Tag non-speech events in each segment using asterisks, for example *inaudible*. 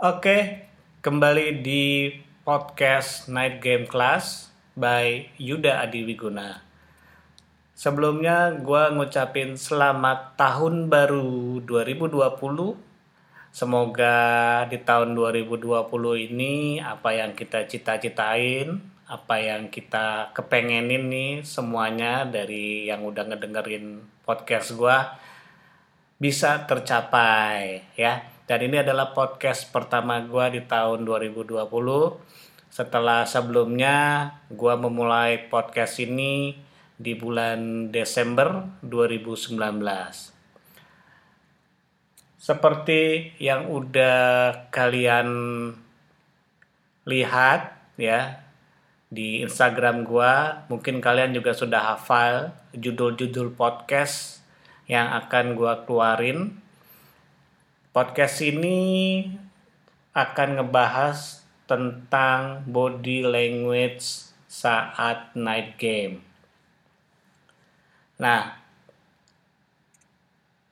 Oke, kembali di podcast Night Game Class by Yuda Adiwiguna. Sebelumnya gue ngucapin selamat tahun baru 2020. Semoga di tahun 2020 ini apa yang kita cita-citain, apa yang kita kepengenin nih semuanya dari yang udah ngedengerin podcast gue bisa tercapai ya. Dan ini adalah podcast pertama gue di tahun 2020. Setelah sebelumnya gue memulai podcast ini di bulan Desember 2019. Seperti yang udah kalian lihat ya di Instagram gue, mungkin kalian juga sudah hafal judul-judul podcast yang akan gue keluarin Podcast ini akan ngebahas tentang body language saat night game. Nah,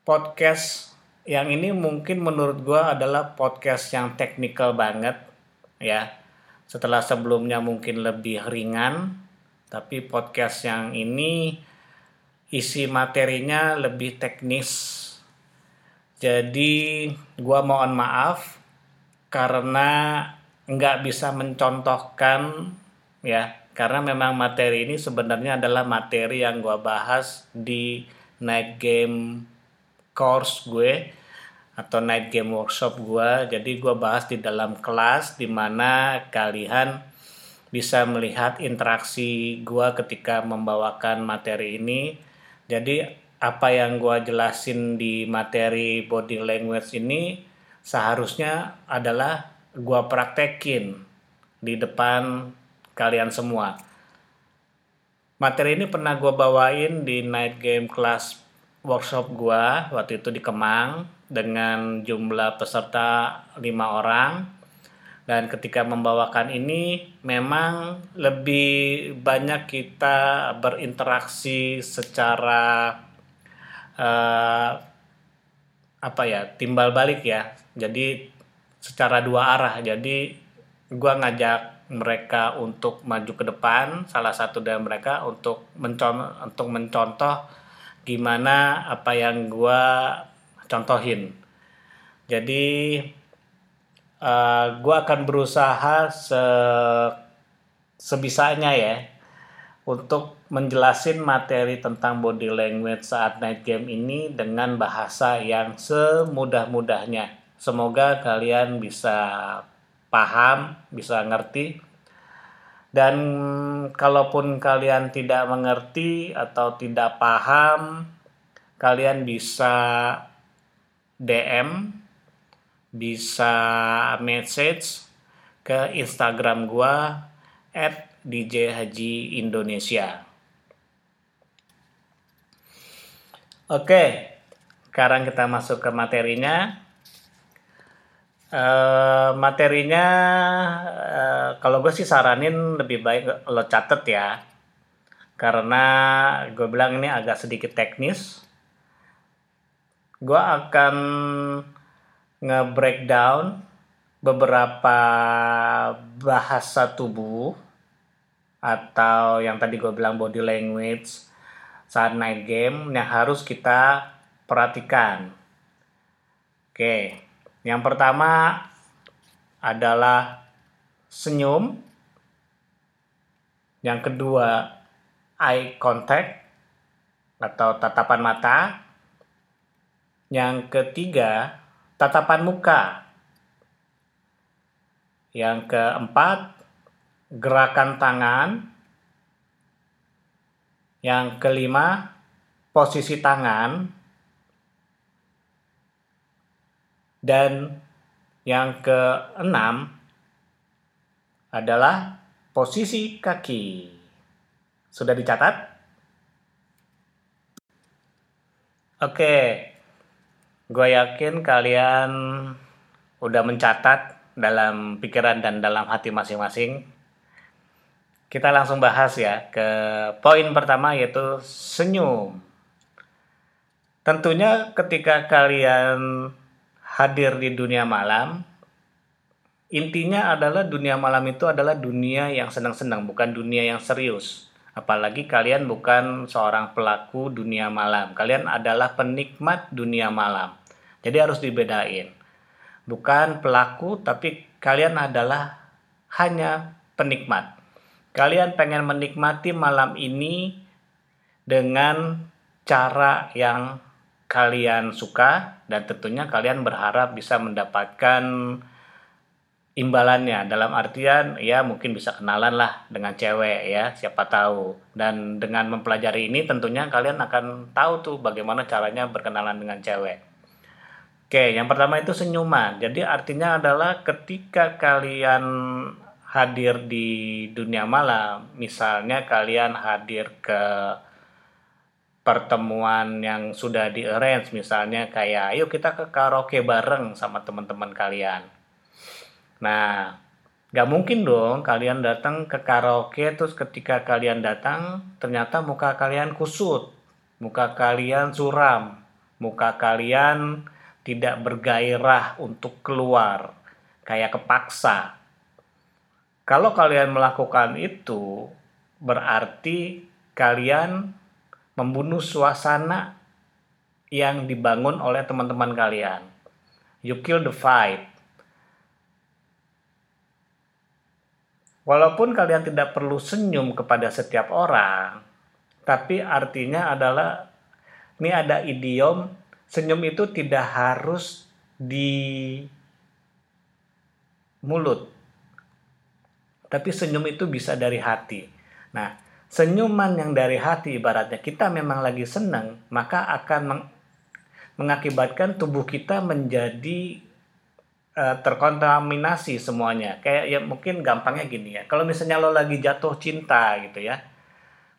podcast yang ini mungkin menurut gue adalah podcast yang teknikal banget ya. Setelah sebelumnya mungkin lebih ringan, tapi podcast yang ini isi materinya lebih teknis jadi gua mohon maaf karena nggak bisa mencontohkan ya. Karena memang materi ini sebenarnya adalah materi yang gua bahas di night game course gue atau night game workshop gue jadi gue bahas di dalam kelas di mana kalian bisa melihat interaksi gue ketika membawakan materi ini. Jadi apa yang gue jelasin di materi body language ini seharusnya adalah gue praktekin di depan kalian semua. Materi ini pernah gue bawain di night game class workshop gue waktu itu di Kemang dengan jumlah peserta lima orang dan ketika membawakan ini memang lebih banyak kita berinteraksi secara uh, apa ya timbal balik ya. Jadi secara dua arah. Jadi gua ngajak mereka untuk maju ke depan. Salah satu dari mereka untuk mencontoh untuk mencontoh gimana apa yang gua contohin. Jadi uh, gua akan berusaha se sebisanya ya untuk menjelasin materi tentang body language saat night game ini dengan bahasa yang semudah-mudahnya. Semoga kalian bisa paham, bisa ngerti. Dan kalaupun kalian tidak mengerti atau tidak paham, kalian bisa DM, bisa message ke Instagram gua at DJ Haji Indonesia. Oke, sekarang kita masuk ke materinya. Uh, materinya uh, kalau gue sih saranin lebih baik lo catet ya karena gue bilang ini agak sedikit teknis gue akan nge-breakdown beberapa bahasa tubuh atau yang tadi gue bilang body language saat night game yang harus kita perhatikan. Oke, yang pertama adalah senyum. Yang kedua eye contact atau tatapan mata. Yang ketiga tatapan muka. Yang keempat gerakan tangan. Yang kelima, posisi tangan. Dan yang keenam adalah posisi kaki. Sudah dicatat? Oke, gue yakin kalian udah mencatat dalam pikiran dan dalam hati masing-masing kita langsung bahas ya ke poin pertama yaitu senyum. Tentunya ketika kalian hadir di dunia malam, intinya adalah dunia malam itu adalah dunia yang senang-senang, bukan dunia yang serius. Apalagi kalian bukan seorang pelaku dunia malam. Kalian adalah penikmat dunia malam. Jadi harus dibedain. Bukan pelaku, tapi kalian adalah hanya penikmat. Kalian pengen menikmati malam ini dengan cara yang kalian suka dan tentunya kalian berharap bisa mendapatkan imbalannya. Dalam artian ya mungkin bisa kenalan lah dengan cewek ya siapa tahu. Dan dengan mempelajari ini tentunya kalian akan tahu tuh bagaimana caranya berkenalan dengan cewek. Oke yang pertama itu senyuman. Jadi artinya adalah ketika kalian hadir di dunia malam misalnya kalian hadir ke pertemuan yang sudah di arrange misalnya kayak ayo kita ke karaoke bareng sama teman-teman kalian. Nah, gak mungkin dong kalian datang ke karaoke terus ketika kalian datang ternyata muka kalian kusut, muka kalian suram, muka kalian tidak bergairah untuk keluar, kayak kepaksa. Kalau kalian melakukan itu, berarti kalian membunuh suasana yang dibangun oleh teman-teman kalian. You kill the vibe. Walaupun kalian tidak perlu senyum kepada setiap orang, tapi artinya adalah ini ada idiom senyum itu tidak harus di mulut. Tapi senyum itu bisa dari hati. Nah, senyuman yang dari hati ibaratnya kita memang lagi senang maka akan meng mengakibatkan tubuh kita menjadi uh, terkontaminasi semuanya. Kayak ya mungkin gampangnya gini ya. Kalau misalnya lo lagi jatuh cinta gitu ya.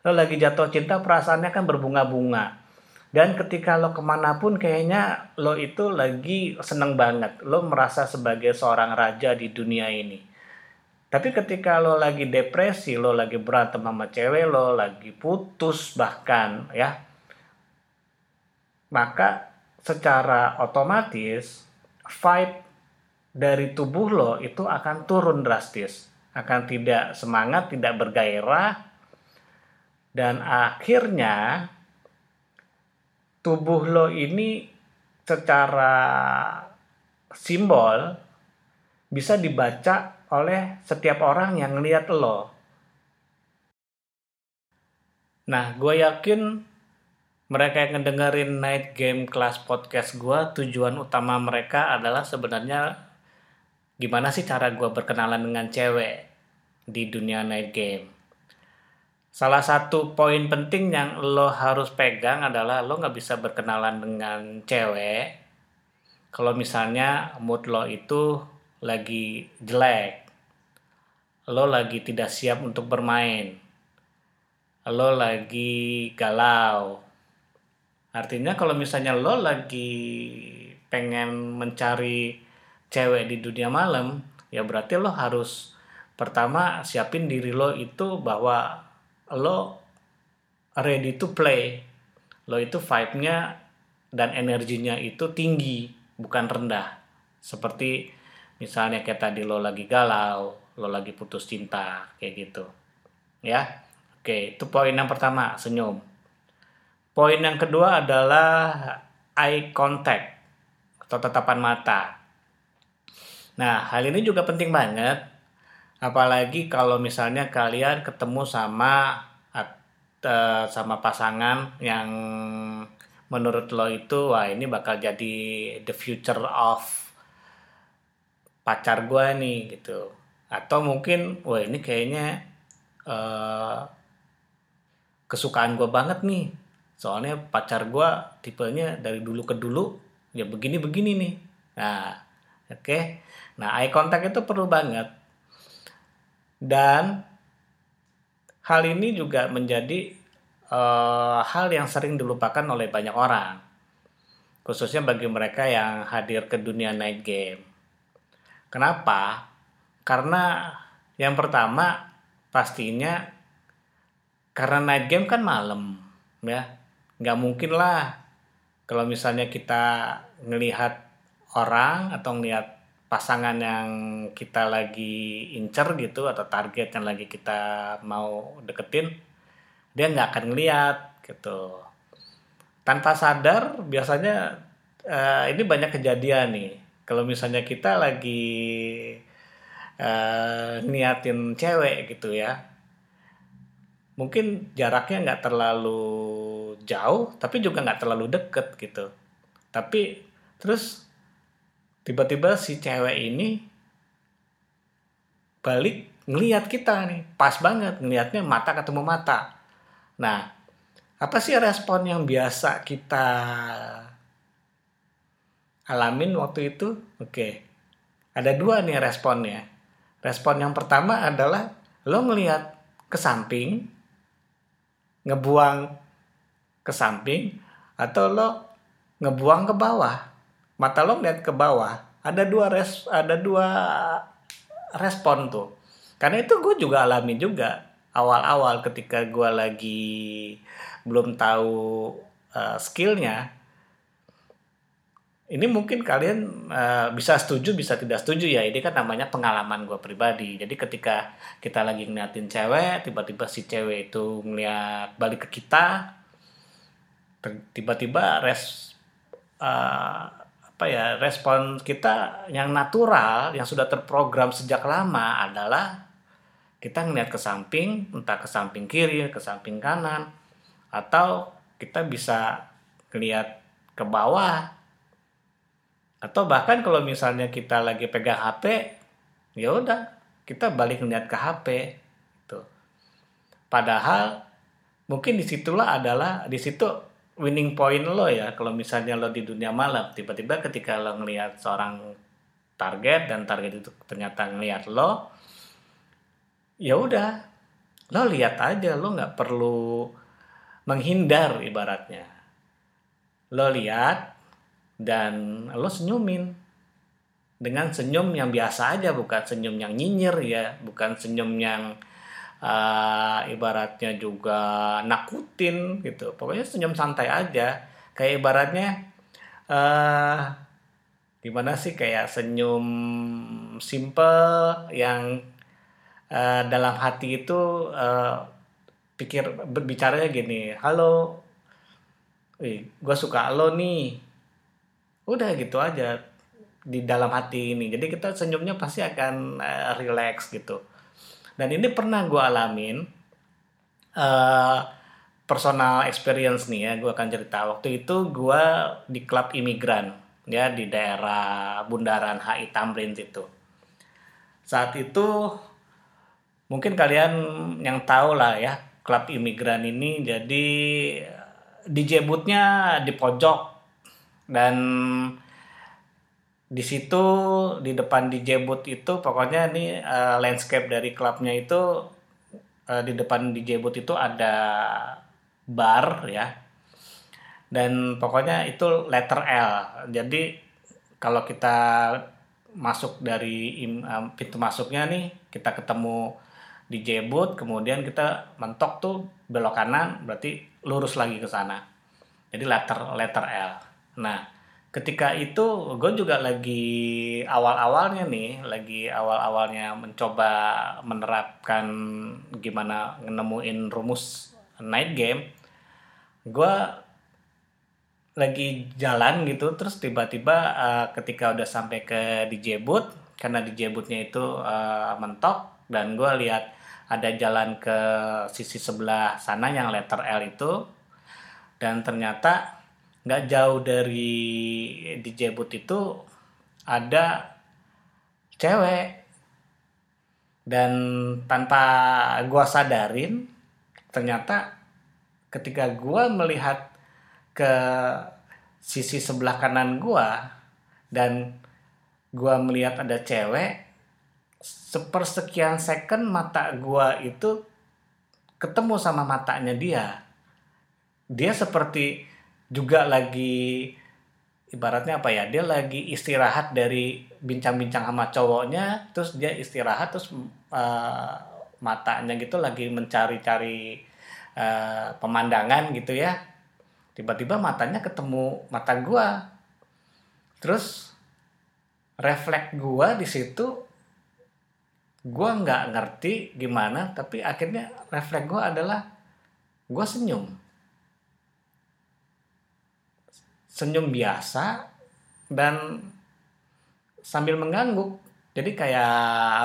Lo lagi jatuh cinta perasaannya kan berbunga-bunga. Dan ketika lo ke mana pun kayaknya lo itu lagi seneng banget. Lo merasa sebagai seorang raja di dunia ini tapi ketika lo lagi depresi, lo lagi berantem sama cewek lo, lagi putus bahkan ya, maka secara otomatis vibe dari tubuh lo itu akan turun drastis, akan tidak semangat, tidak bergairah, dan akhirnya tubuh lo ini secara simbol bisa dibaca oleh setiap orang yang ngeliat lo. Nah, gue yakin mereka yang ngedengerin Night Game Class Podcast gue, tujuan utama mereka adalah sebenarnya gimana sih cara gue berkenalan dengan cewek di dunia Night Game. Salah satu poin penting yang lo harus pegang adalah lo nggak bisa berkenalan dengan cewek kalau misalnya mood lo itu lagi jelek, lo lagi tidak siap untuk bermain, lo lagi galau. Artinya kalau misalnya lo lagi pengen mencari cewek di dunia malam, ya berarti lo harus pertama siapin diri lo itu bahwa lo ready to play. Lo itu vibe-nya dan energinya itu tinggi, bukan rendah. Seperti misalnya kayak tadi lo lagi galau lo lagi putus cinta kayak gitu. Ya? Oke itu poin yang pertama senyum. Poin yang kedua adalah eye contact atau tatapan mata. Nah hal ini juga penting banget apalagi kalau misalnya kalian ketemu sama uh, sama pasangan yang menurut lo itu wah ini bakal jadi the future of pacar gue nih gitu. Atau mungkin wah ini kayaknya uh, kesukaan gue banget nih. Soalnya pacar gue tipenya dari dulu ke dulu ya begini begini nih. Nah oke. Okay. nah eye contact itu perlu banget. Dan hal ini juga menjadi uh, hal yang sering dilupakan oleh banyak orang. Khususnya bagi mereka yang hadir ke dunia night game Kenapa? Karena yang pertama pastinya karena night game kan malam ya. Nggak mungkin lah kalau misalnya kita ngelihat orang atau ngelihat pasangan yang kita lagi incer gitu atau target yang lagi kita mau deketin dia nggak akan ngeliat gitu. Tanpa sadar biasanya uh, ini banyak kejadian nih kalau misalnya kita lagi uh, niatin cewek gitu ya mungkin jaraknya nggak terlalu jauh tapi juga nggak terlalu deket gitu. Tapi terus tiba-tiba si cewek ini balik ngelihat kita nih pas banget ngelihatnya mata ketemu mata. Nah apa sih respon yang biasa kita alamin waktu itu oke. Ada dua nih responnya. Respon yang pertama adalah lo ngelihat ke samping ngebuang ke samping atau lo ngebuang ke bawah. Mata lo ngeliat ke bawah ada dua res ada dua respon tuh. Karena itu gue juga alami juga awal-awal ketika gue lagi belum tahu uh, skillnya ini mungkin kalian uh, bisa setuju bisa tidak setuju ya. Ini kan namanya pengalaman gue pribadi. Jadi ketika kita lagi ngeliatin cewek tiba-tiba si cewek itu ngeliat balik ke kita tiba-tiba res uh, apa ya respon kita yang natural yang sudah terprogram sejak lama adalah kita ngeliat ke samping entah ke samping kiri ke samping kanan atau kita bisa ngeliat ke bawah atau bahkan kalau misalnya kita lagi pegang HP ya udah kita balik ngeliat ke HP itu padahal mungkin di situlah adalah di situ winning point lo ya kalau misalnya lo di dunia malam tiba-tiba ketika lo ngelihat seorang target dan target itu ternyata ngelihat lo ya udah lo lihat aja lo nggak perlu menghindar ibaratnya. Lo lihat dan lo senyumin. Dengan senyum yang biasa aja bukan senyum yang nyinyir ya. Bukan senyum yang uh, ibaratnya juga nakutin gitu. Pokoknya senyum santai aja. Kayak ibaratnya uh, gimana sih? Kayak senyum simple yang uh, dalam hati itu uh, pikir berbicaranya gini halo gue suka lo nih udah gitu aja. Di dalam hati ini. Jadi kita senyumnya pasti akan uh, relax gitu. Dan ini pernah gue alamin uh, personal experience nih ya gue akan cerita. Waktu itu gue di klub imigran ya di daerah Bundaran HI Tamrin itu saat itu mungkin kalian yang tahu lah ya klub imigran ini. Jadi DJ bootnya di pojok dan di situ di depan di Jebut itu pokoknya ini uh, landscape dari klubnya itu uh, di depan di Jebut itu ada bar ya. Dan pokoknya itu letter L. Jadi kalau kita masuk dari uh, pintu masuknya nih kita ketemu di Jebut kemudian kita mentok tuh belok kanan berarti lurus lagi ke sana. Jadi letter letter L nah ketika itu gue juga lagi awal-awalnya nih lagi awal-awalnya mencoba menerapkan gimana nemuin rumus night game gue lagi jalan gitu terus tiba-tiba uh, ketika udah sampai ke DJ booth karena DJ boothnya itu uh, mentok dan gue lihat ada jalan ke sisi sebelah sana yang letter L itu dan ternyata nggak jauh dari di Jebut itu ada cewek. Dan tanpa gua sadarin ternyata ketika gua melihat ke sisi sebelah kanan gua dan gua melihat ada cewek sepersekian second mata gua itu ketemu sama matanya dia. Dia seperti juga lagi ibaratnya apa ya dia lagi istirahat dari bincang-bincang sama cowoknya terus dia istirahat terus uh, matanya gitu lagi mencari-cari uh, pemandangan gitu ya. Tiba-tiba matanya ketemu mata gua. Terus refleks gue di situ gue nggak ngerti gimana tapi akhirnya refleks gue adalah gue senyum senyum biasa dan sambil mengangguk. Jadi kayak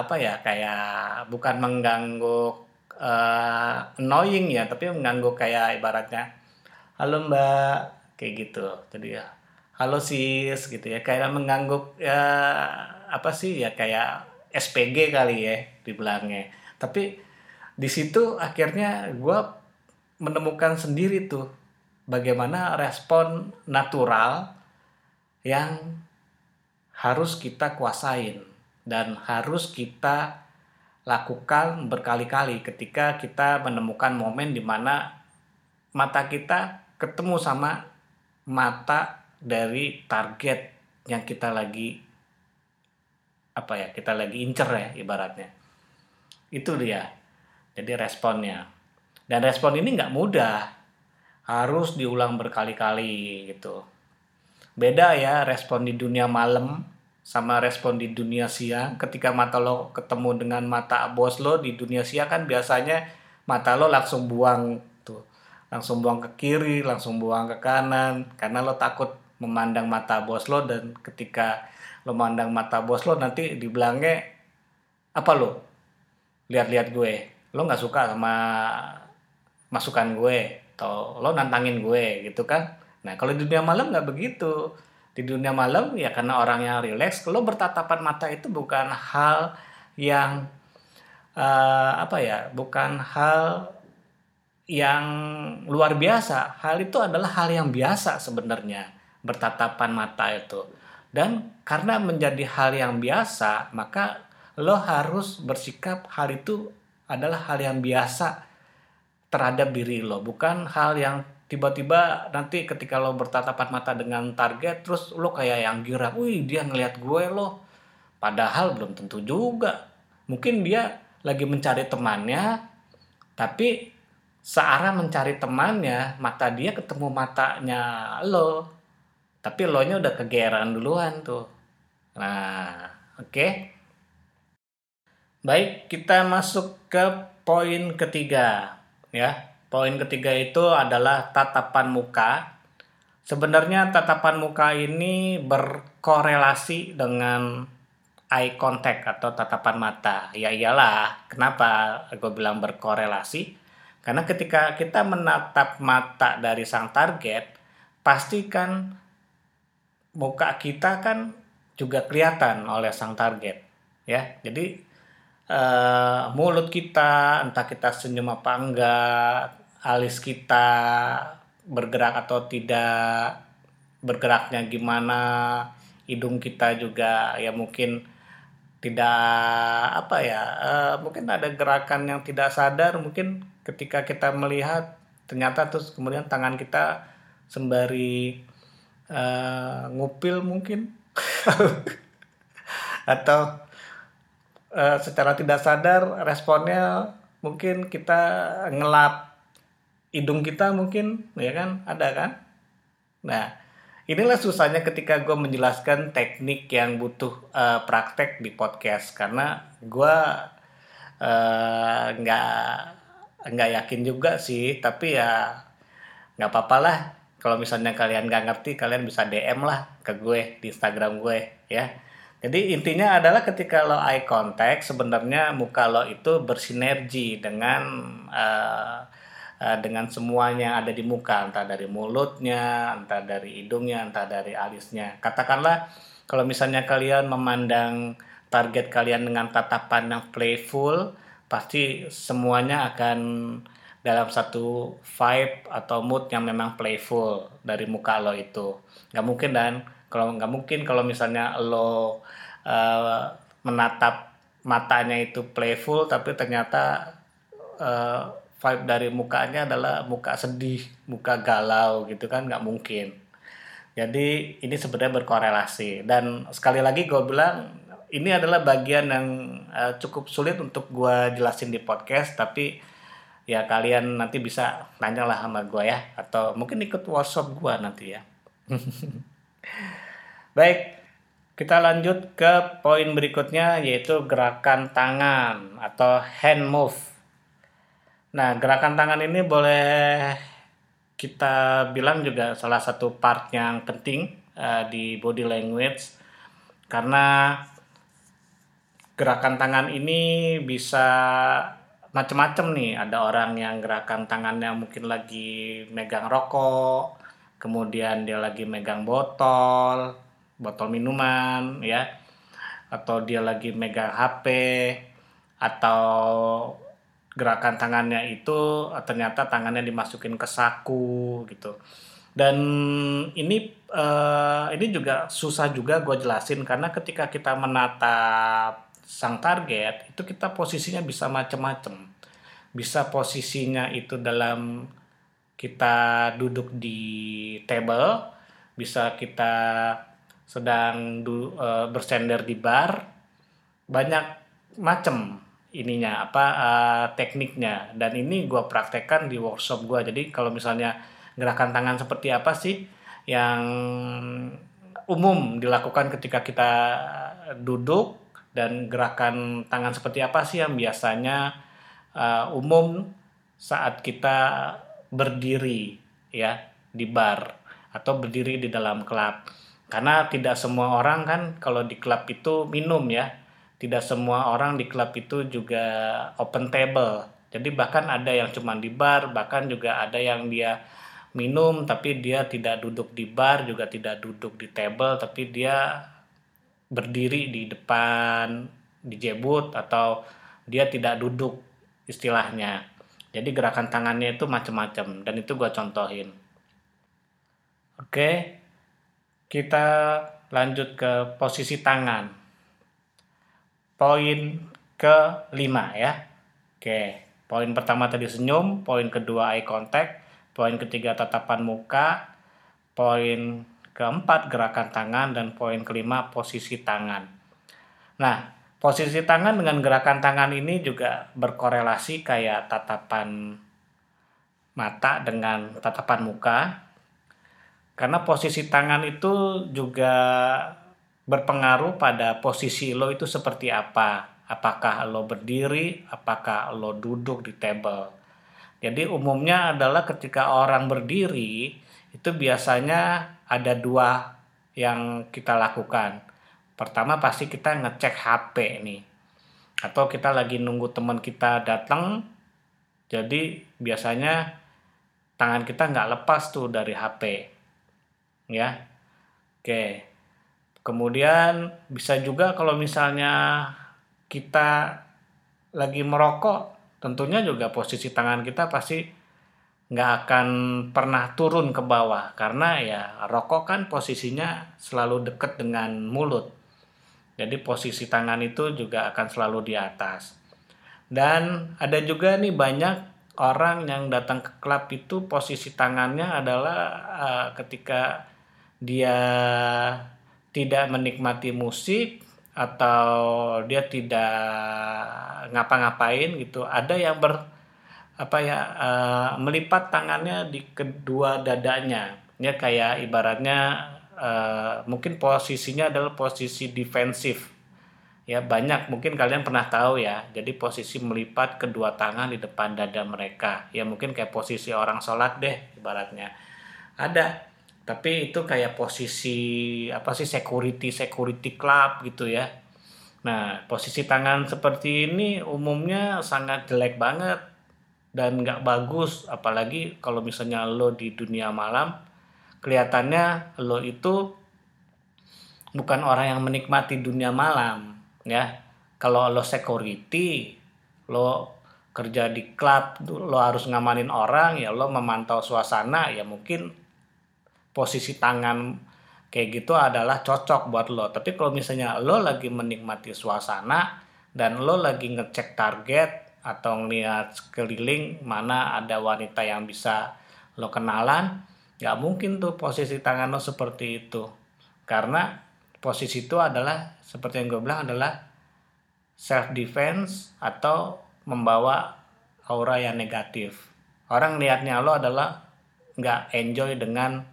apa ya kayak bukan mengganggu uh, annoying ya tapi mengganggu kayak ibaratnya halo mbak kayak gitu. Jadi ya halo sis gitu ya. Kayak mengangguk ya apa sih ya kayak SPG kali ya dibilangnya. Tapi di situ akhirnya gue menemukan sendiri tuh bagaimana respon natural yang harus kita kuasain dan harus kita lakukan berkali-kali ketika kita menemukan momen di mana mata kita ketemu sama mata dari target yang kita lagi apa ya kita lagi incer ya ibaratnya. Itu dia jadi responnya. Dan respon ini nggak mudah harus diulang berkali-kali gitu. Beda ya respon di dunia malam sama respon di dunia siang ketika mata lo ketemu dengan mata bos lo di dunia siang kan biasanya mata lo langsung buang tuh. Langsung buang ke kiri langsung buang ke kanan karena lo takut memandang mata bos lo dan ketika lo mandang mata bos lo nanti dibilangnya apa lo? Lihat-lihat gue. Lo nggak suka sama masukan gue atau lo nantangin gue gitu kan? Nah kalau di dunia malam nggak begitu. Di dunia malam ya karena orangnya rileks lo bertatapan mata itu bukan hal yang uh, apa ya bukan hal yang luar biasa. Hal itu adalah hal yang biasa sebenarnya bertatapan mata itu. Dan karena menjadi hal yang biasa, maka lo harus bersikap hal itu adalah hal yang biasa terhadap diri lo, bukan hal yang tiba-tiba nanti ketika lo bertatapan mata dengan target terus lo kayak yang girang, wih dia ngelihat gue lo. Padahal belum tentu juga. Mungkin dia lagi mencari temannya, tapi searah mencari temannya, mata dia ketemu matanya lo tapi lo nya udah kegeran duluan tuh nah oke okay. baik kita masuk ke poin ketiga ya. Poin ketiga itu adalah tatapan muka. Sebenarnya tatapan muka ini berkorelasi dengan eye contact atau tatapan mata. Ya iyalah kenapa gue bilang berkorelasi? Karena ketika kita menatap mata dari sang target pastikan muka kita kan juga kelihatan oleh sang target ya. Jadi uh, mulut kita entah kita senyum apa enggak alis kita bergerak atau tidak bergeraknya gimana hidung kita juga ya mungkin tidak apa ya uh, mungkin ada gerakan yang tidak sadar mungkin ketika kita melihat ternyata terus kemudian tangan kita sembari uh, ngupil mungkin. *laughs* Atau uh, secara tidak sadar responnya mungkin kita ngelap hidung kita mungkin ya kan? Ada kan? Nah inilah susahnya ketika gue menjelaskan teknik yang butuh uh, praktek di podcast. Karena gue uh, nggak yakin juga sih. Tapi ya nggak apa-apa lah. Kalau misalnya kalian nggak ngerti kalian bisa DM lah ke gue di Instagram gue ya jadi intinya adalah ketika lo eye contact sebenarnya muka lo itu bersinergi dengan uh, uh, dengan semuanya ada di muka entah dari mulutnya entah dari hidungnya entah dari alisnya. Katakanlah kalau misalnya kalian memandang target kalian dengan tatapan yang playful pasti semuanya akan dalam satu vibe atau mood yang memang playful dari muka lo itu. Nggak mungkin dan kalau nggak mungkin kalau misalnya lo uh, menatap matanya itu playful tapi ternyata uh, vibe dari mukanya adalah muka sedih muka galau gitu kan nggak mungkin. Jadi ini sebenarnya berkorelasi. Dan sekali lagi gue bilang ini adalah bagian yang uh, cukup sulit untuk gue jelasin di podcast tapi ya kalian nanti bisa nanya lah sama gue ya. Atau mungkin ikut workshop gue nanti ya *laughs* baik kita lanjut ke poin berikutnya yaitu gerakan tangan atau hand move. Nah, gerakan tangan ini boleh kita bilang juga salah satu part yang penting uh, di body language karena gerakan tangan ini bisa macam-macam nih. Ada orang yang gerakan tangannya mungkin lagi megang rokok, kemudian dia lagi megang botol, botol minuman ya. Atau dia lagi megang HP atau gerakan tangannya itu ternyata tangannya dimasukin ke saku gitu. Dan ini uh, ini juga susah juga gue jelasin karena ketika kita menatap sang target itu kita posisinya bisa macam-macam bisa posisinya itu dalam kita duduk di table bisa kita sedang du, uh, bersender di bar banyak macam ininya apa uh, tekniknya. Dan ini gue praktekkan di workshop gue jadi kalau misalnya gerakan tangan seperti apa sih yang umum dilakukan ketika kita duduk dan gerakan tangan seperti apa sih yang biasanya uh, umum saat kita berdiri ya di bar atau berdiri di dalam klub. Karena tidak semua orang kan kalau di klub itu minum ya. Tidak semua orang di klub itu juga open table. Jadi bahkan ada yang cuma di bar bahkan juga ada yang dia minum tapi dia tidak duduk di bar juga tidak duduk di table tapi dia berdiri di depan di jebut atau dia tidak duduk istilahnya jadi gerakan tangannya itu macam-macam dan itu gue contohin oke kita lanjut ke posisi tangan. Poin ke lima ya. Oke, poin pertama tadi senyum, poin kedua eye contact, poin ketiga tatapan muka, poin keempat gerakan tangan, dan poin kelima posisi tangan. Nah, posisi tangan dengan gerakan tangan ini juga berkorelasi kayak tatapan mata dengan tatapan muka karena posisi tangan itu juga berpengaruh pada posisi lo itu seperti apa. Apakah lo berdiri, apakah lo duduk di table. Jadi umumnya adalah ketika orang berdiri itu biasanya ada dua yang kita lakukan. Pertama pasti kita ngecek HP nih. Atau kita lagi nunggu teman kita datang. Jadi biasanya tangan kita nggak lepas tuh dari HP ya oke kemudian bisa juga kalau misalnya kita lagi merokok tentunya juga posisi tangan kita pasti nggak akan pernah turun ke bawah karena ya rokok kan posisinya selalu dekat dengan mulut jadi posisi tangan itu juga akan selalu di atas. Dan ada juga nih banyak orang yang datang ke klub itu posisi tangannya adalah uh, ketika dia tidak menikmati musik atau dia tidak ngapa-ngapain gitu. Ada yang ber apa ya uh, melipat tangannya di kedua dadanya. Ya kayak ibaratnya uh, mungkin posisinya adalah posisi defensif. Ya banyak mungkin kalian pernah tahu ya. Jadi posisi melipat kedua tangan di depan dada mereka. Ya mungkin kayak posisi orang sholat deh ibaratnya. Ada. Tapi itu kayak posisi apa sih security security club gitu ya. Nah posisi tangan seperti ini umumnya sangat jelek banget dan nggak bagus. Apalagi kalau misalnya lo di dunia malam kelihatannya lo itu bukan orang yang menikmati dunia malam ya kalau lo security lo kerja di klub lo harus ngamanin orang ya lo memantau suasana ya mungkin posisi tangan kayak gitu adalah cocok buat lo. Tapi kalau misalnya lo lagi menikmati suasana dan lo lagi ngecek target atau ngeliat sekeliling mana ada wanita yang bisa lo kenalan, nggak mungkin tuh posisi tangan lo seperti itu. Karena posisi itu adalah seperti yang gue bilang adalah self defense atau membawa aura yang negatif. Orang lihatnya lo adalah nggak enjoy dengan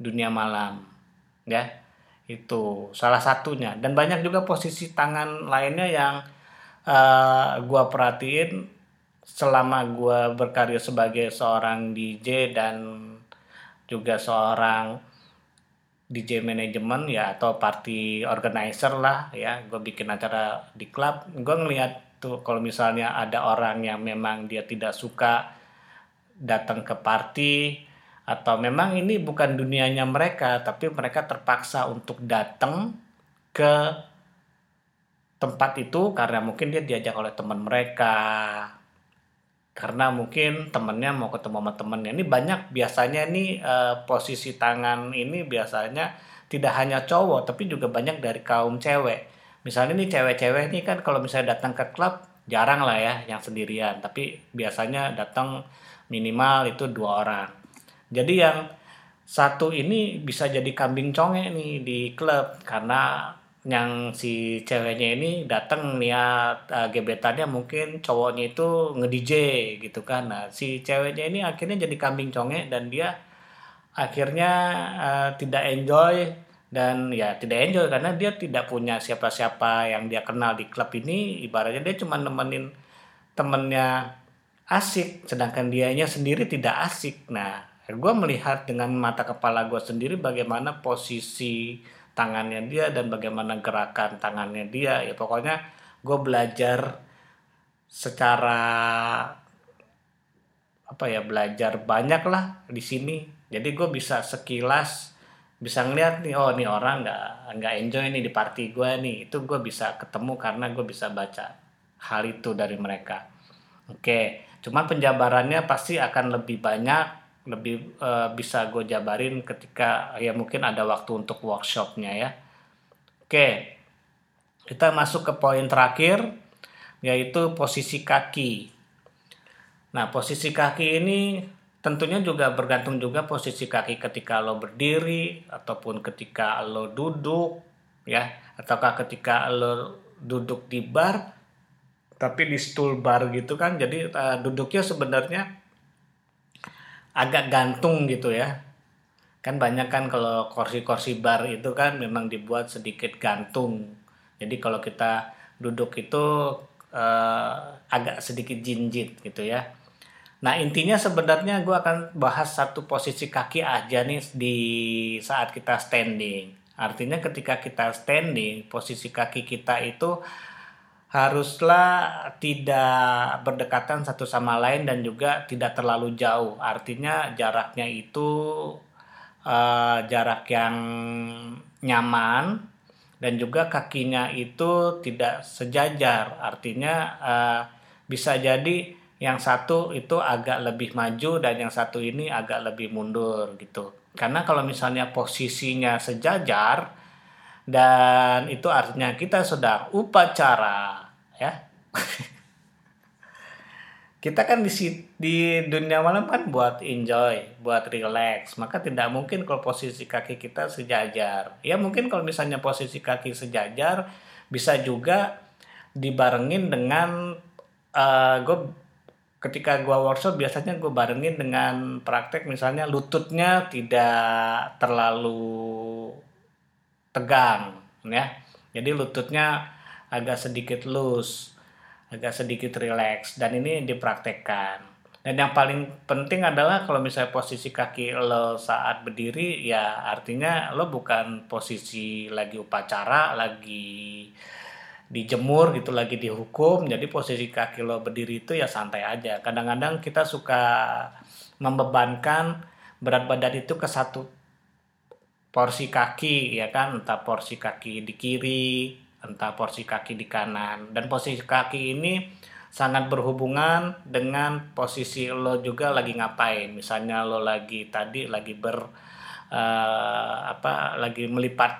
dunia malam ya itu salah satunya dan banyak juga posisi tangan lainnya yang uh, gua perhatiin selama gua berkarya sebagai seorang DJ dan juga seorang DJ manajemen ya atau party organizer lah ya. Gue bikin acara di klub. Gue ngelihat tuh kalau misalnya ada orang yang memang dia tidak suka datang ke party atau memang ini bukan dunianya mereka tapi mereka terpaksa untuk datang ke tempat itu karena mungkin dia diajak oleh teman mereka karena mungkin temennya mau ketemu sama temennya. Ini banyak biasanya nih uh, posisi tangan ini biasanya tidak hanya cowok tapi juga banyak dari kaum cewek. Misalnya nih cewek-cewek nih kan kalau misalnya datang ke klub jarang lah ya yang sendirian. Tapi biasanya datang minimal itu dua orang. Jadi yang satu ini bisa jadi kambing conge nih di klub. Karena yang si ceweknya ini datang niat uh, gebetannya mungkin cowoknya itu nge-DJ gitu kan. Nah, si ceweknya ini akhirnya jadi kambing conge dan dia akhirnya uh, tidak enjoy dan ya tidak enjoy karena dia tidak punya siapa-siapa yang dia kenal di klub ini ibaratnya dia cuma nemenin temennya asik sedangkan dianya sendiri tidak asik nah gue melihat dengan mata kepala gue sendiri bagaimana posisi tangannya dia dan bagaimana gerakan tangannya dia. Ya pokoknya gue belajar secara apa ya belajar banyak lah di sini. Jadi gue bisa sekilas bisa ngeliat nih oh nih orang nggak nggak enjoy nih di party gue nih. Itu gue bisa ketemu karena gue bisa baca hal itu dari mereka. Oke cuman penjabarannya pasti akan lebih banyak lebih uh, bisa gue jabarin ketika ya mungkin ada waktu untuk workshopnya ya. Oke, kita masuk ke poin terakhir yaitu posisi kaki. Nah posisi kaki ini tentunya juga bergantung juga posisi kaki ketika lo berdiri ataupun ketika lo duduk ya ataukah ketika lo duduk di bar tapi di stool bar gitu kan jadi uh, duduknya sebenarnya agak gantung gitu ya. Kan banyak kan kalau kursi-kursi bar itu kan memang dibuat sedikit gantung. Jadi kalau kita duduk itu uh, agak sedikit jinjit gitu ya. Nah intinya sebenarnya gue akan bahas satu posisi kaki aja nih di saat kita standing. Artinya ketika kita standing posisi kaki kita itu haruslah tidak berdekatan satu sama lain dan juga tidak terlalu jauh. Artinya jaraknya itu uh, jarak yang nyaman dan juga kakinya itu tidak sejajar. Artinya uh, bisa jadi yang satu itu agak lebih maju dan yang satu ini agak lebih mundur gitu. Karena kalau misalnya posisinya sejajar, dan itu artinya kita sedang upacara ya. *laughs* Kita kan di di dunia malam kan buat enjoy buat relax. Maka tidak mungkin kalau posisi kaki kita sejajar. Ya mungkin kalau misalnya posisi kaki sejajar bisa juga dibarengin dengan uh, eh, gue ketika gue workshop biasanya gue barengin dengan praktek misalnya lututnya tidak terlalu tegang ya. Jadi lututnya agak sedikit loose agak sedikit relax dan ini dipraktekkan. Dan yang paling penting adalah kalau misalnya posisi kaki lo saat berdiri ya artinya lo bukan posisi lagi upacara lagi dijemur gitu lagi dihukum. Jadi posisi kaki lo berdiri itu ya santai aja. Kadang-kadang kita suka membebankan berat badan itu ke satu porsi kaki ya kan? Entah porsi kaki di kiri entah porsi kaki di kanan. Dan posisi kaki ini sangat berhubungan dengan posisi lo juga lagi ngapain. Misalnya lo lagi tadi lagi ber uh, apa lagi melipat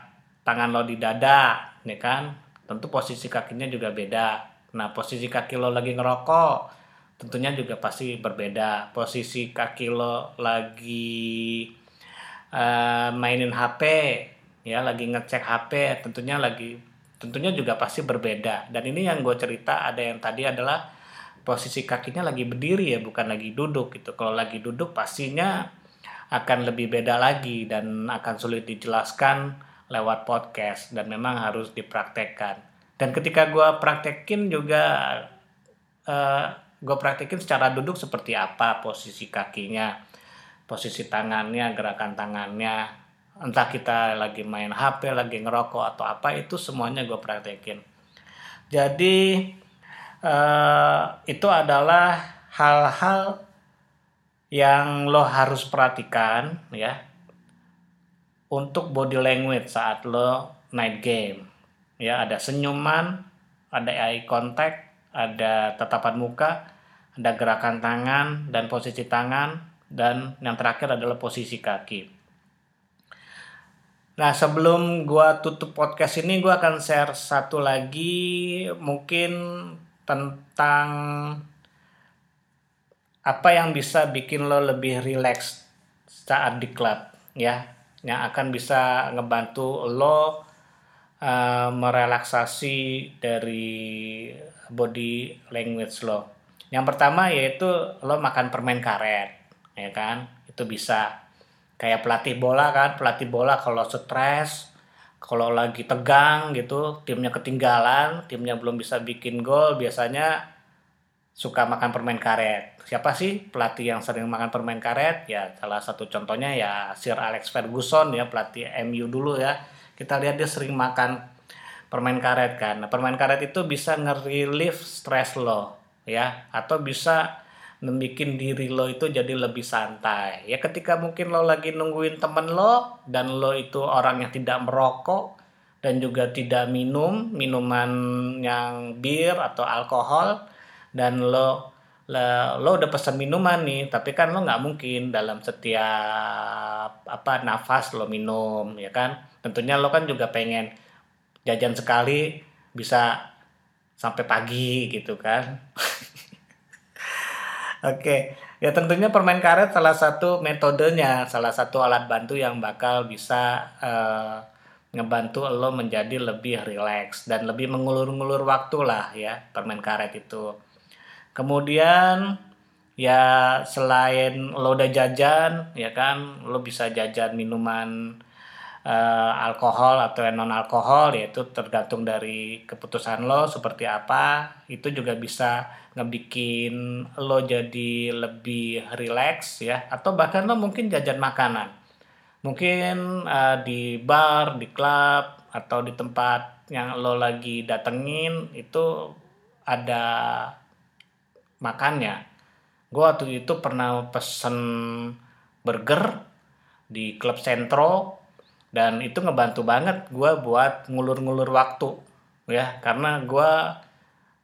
tangan lo di dada ya kan? Tentu posisi kakinya juga beda. Nah posisi kaki lo lagi ngerokok tentunya juga pasti berbeda. Posisi kaki lo lagi uh, mainin HP ya lagi ngecek HP tentunya lagi tentunya juga pasti berbeda. Dan ini yang gue cerita ada yang tadi adalah posisi kakinya lagi berdiri ya bukan lagi duduk gitu. Kalau lagi duduk pastinya akan lebih beda lagi dan akan sulit dijelaskan lewat podcast dan memang harus dipraktekkan. Dan ketika gue praktekin juga uh, eh, gue praktekin secara duduk seperti apa posisi kakinya posisi tangannya gerakan tangannya. Entah kita lagi main HP lagi ngerokok atau apa itu semuanya gue praktekin. Jadi uh, itu adalah hal-hal yang lo harus perhatikan ya untuk body language saat lo night game. Ya, ada senyuman, ada eye contact, ada tatapan muka, ada gerakan tangan dan posisi tangan dan yang terakhir adalah posisi kaki. Nah, sebelum gua tutup podcast ini gua akan share satu lagi mungkin tentang apa yang bisa bikin lo lebih rileks saat di klub ya yang akan bisa ngebantu lo uh, merelaksasi dari body language lo. Yang pertama yaitu lo makan permen karet, ya kan? Itu bisa kayak pelatih bola kan, pelatih bola kalau stres, kalau lagi tegang gitu, timnya ketinggalan, timnya belum bisa bikin gol, biasanya suka makan permen karet. Siapa sih pelatih yang sering makan permen karet? Ya salah satu contohnya ya Sir Alex Ferguson ya pelatih MU dulu ya. Kita lihat dia sering makan permen karet kan. Nah, permen karet itu bisa nge-relief stress lo ya atau bisa membuat diri lo itu jadi lebih santai. Ya ketika mungkin lo lagi nungguin temen lo dan lo itu orang yang tidak merokok dan juga tidak minum minuman yang bir atau alkohol dan lo lo, lo udah pesan minuman nih tapi kan lo nggak mungkin dalam setiap apa nafas lo minum ya kan tentunya lo kan juga pengen jajan sekali bisa sampai pagi gitu kan *laughs* Oke, ya tentunya permen karet salah satu metodenya, salah satu alat bantu yang bakal bisa uh, ngebantu lo menjadi lebih rileks dan lebih mengulur-ngulur waktu lah ya permen karet itu. Kemudian ya selain lo udah jajan ya kan lo bisa jajan minuman uh, alkohol atau non alkohol yaitu tergantung dari keputusan lo seperti apa itu juga bisa ngebikin lo jadi lebih rileks ya. Atau bahkan lo mungkin jajan makanan. Mungkin uh, di bar di klub atau di tempat yang lo lagi datengin itu ada makannya. Gue waktu itu pernah pesen burger di klub sentro dan itu ngebantu banget gue buat ngulur-ngulur waktu ya. Karena gue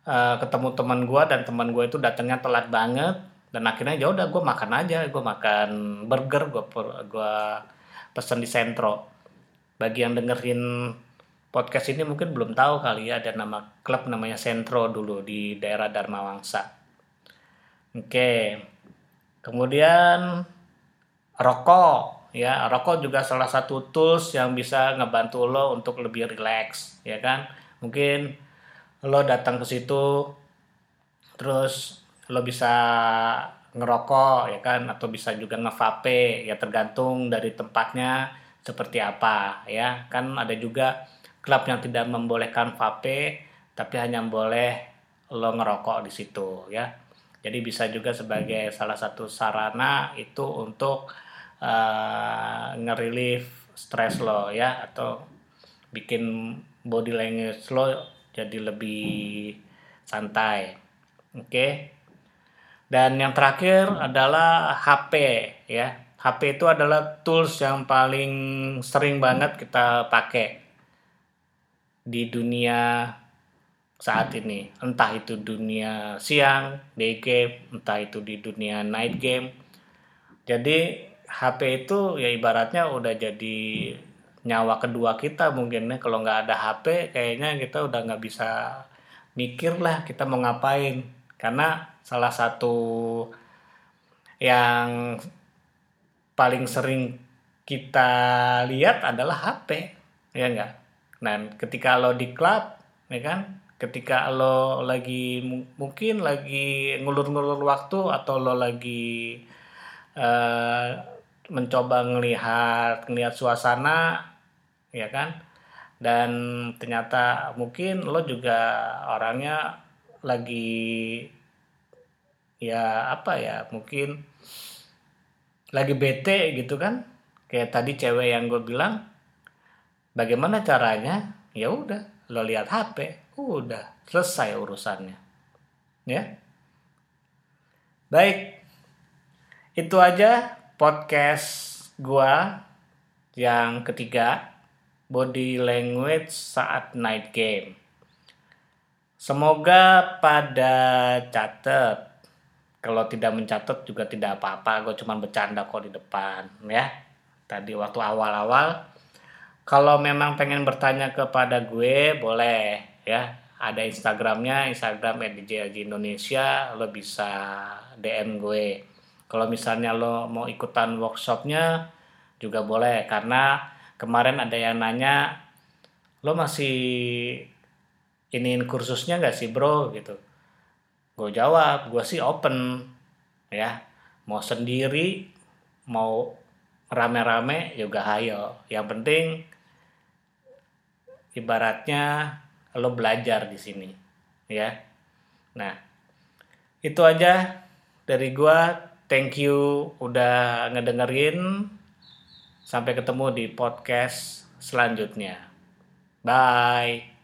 uh, ketemu teman gue dan teman gue itu datangnya telat banget. Dan akhirnya ya udah gue makan aja. Gue makan burger gue gue pesen di sentro. Bagi yang dengerin podcast ini mungkin belum tahu kali ya ada nama klub namanya Sentro dulu di daerah Dharma Wangsa Oke. Kemudian rokok ya, rokok juga salah satu tools yang bisa ngebantu lo untuk lebih rileks, ya kan? Mungkin lo datang ke situ terus lo bisa ngerokok ya kan? Atau bisa juga ngevape ya tergantung dari tempatnya seperti apa ya. Kan ada juga klub yang tidak membolehkan vape tapi hanya boleh lo ngerokok di situ ya. Jadi bisa juga sebagai salah satu sarana itu untuk uh, ngerelief stres lo ya. Atau bikin body language lo jadi lebih santai. Oke. Okay? Dan yang terakhir adalah HP ya. HP itu adalah tools yang paling sering banget kita pakai di dunia saat ini entah itu dunia siang day game entah itu di dunia night game jadi HP itu ya ibaratnya udah jadi nyawa kedua kita mungkin ya. Kalau nggak ada HP kayaknya kita udah nggak bisa mikir lah kita mau ngapain. Karena salah satu yang paling sering kita lihat adalah HP ya enggak nah ketika lo di klub ya kan? Ketika lo lagi mungkin lagi ngulur-ngulur waktu atau lo lagi uh, mencoba ngelihat ngelihat suasana ya kan? Dan ternyata mungkin lo juga orangnya lagi ya apa ya mungkin lagi bete gitu kan? Kayak tadi cewek yang gue bilang bagaimana caranya? Ya udah lo lihat HP udah selesai urusannya. Ya? Baik. Itu aja podcast gua yang ketiga body language saat night game. Semoga pada catat kalau tidak mencatat juga tidak apa-apa. Gue cuma bercanda kok di depan ya. Tadi waktu awal-awal. Kalau memang pengen bertanya kepada gue boleh ya. Ada Instagramnya Instagram @djlj Indonesia. Lo bisa DM gue. Kalau misalnya lo mau ikutan workshopnya juga boleh. Karena kemarin ada yang nanya lo masih iniin kursusnya nggak sih bro? Gitu. Gue jawab gue sih open ya. Mau sendiri mau rame-rame juga hayo. Yang penting ibaratnya lo belajar di sini ya. Nah itu aja dari gue thank you udah ngedengerin sampai ketemu di podcast selanjutnya. Bye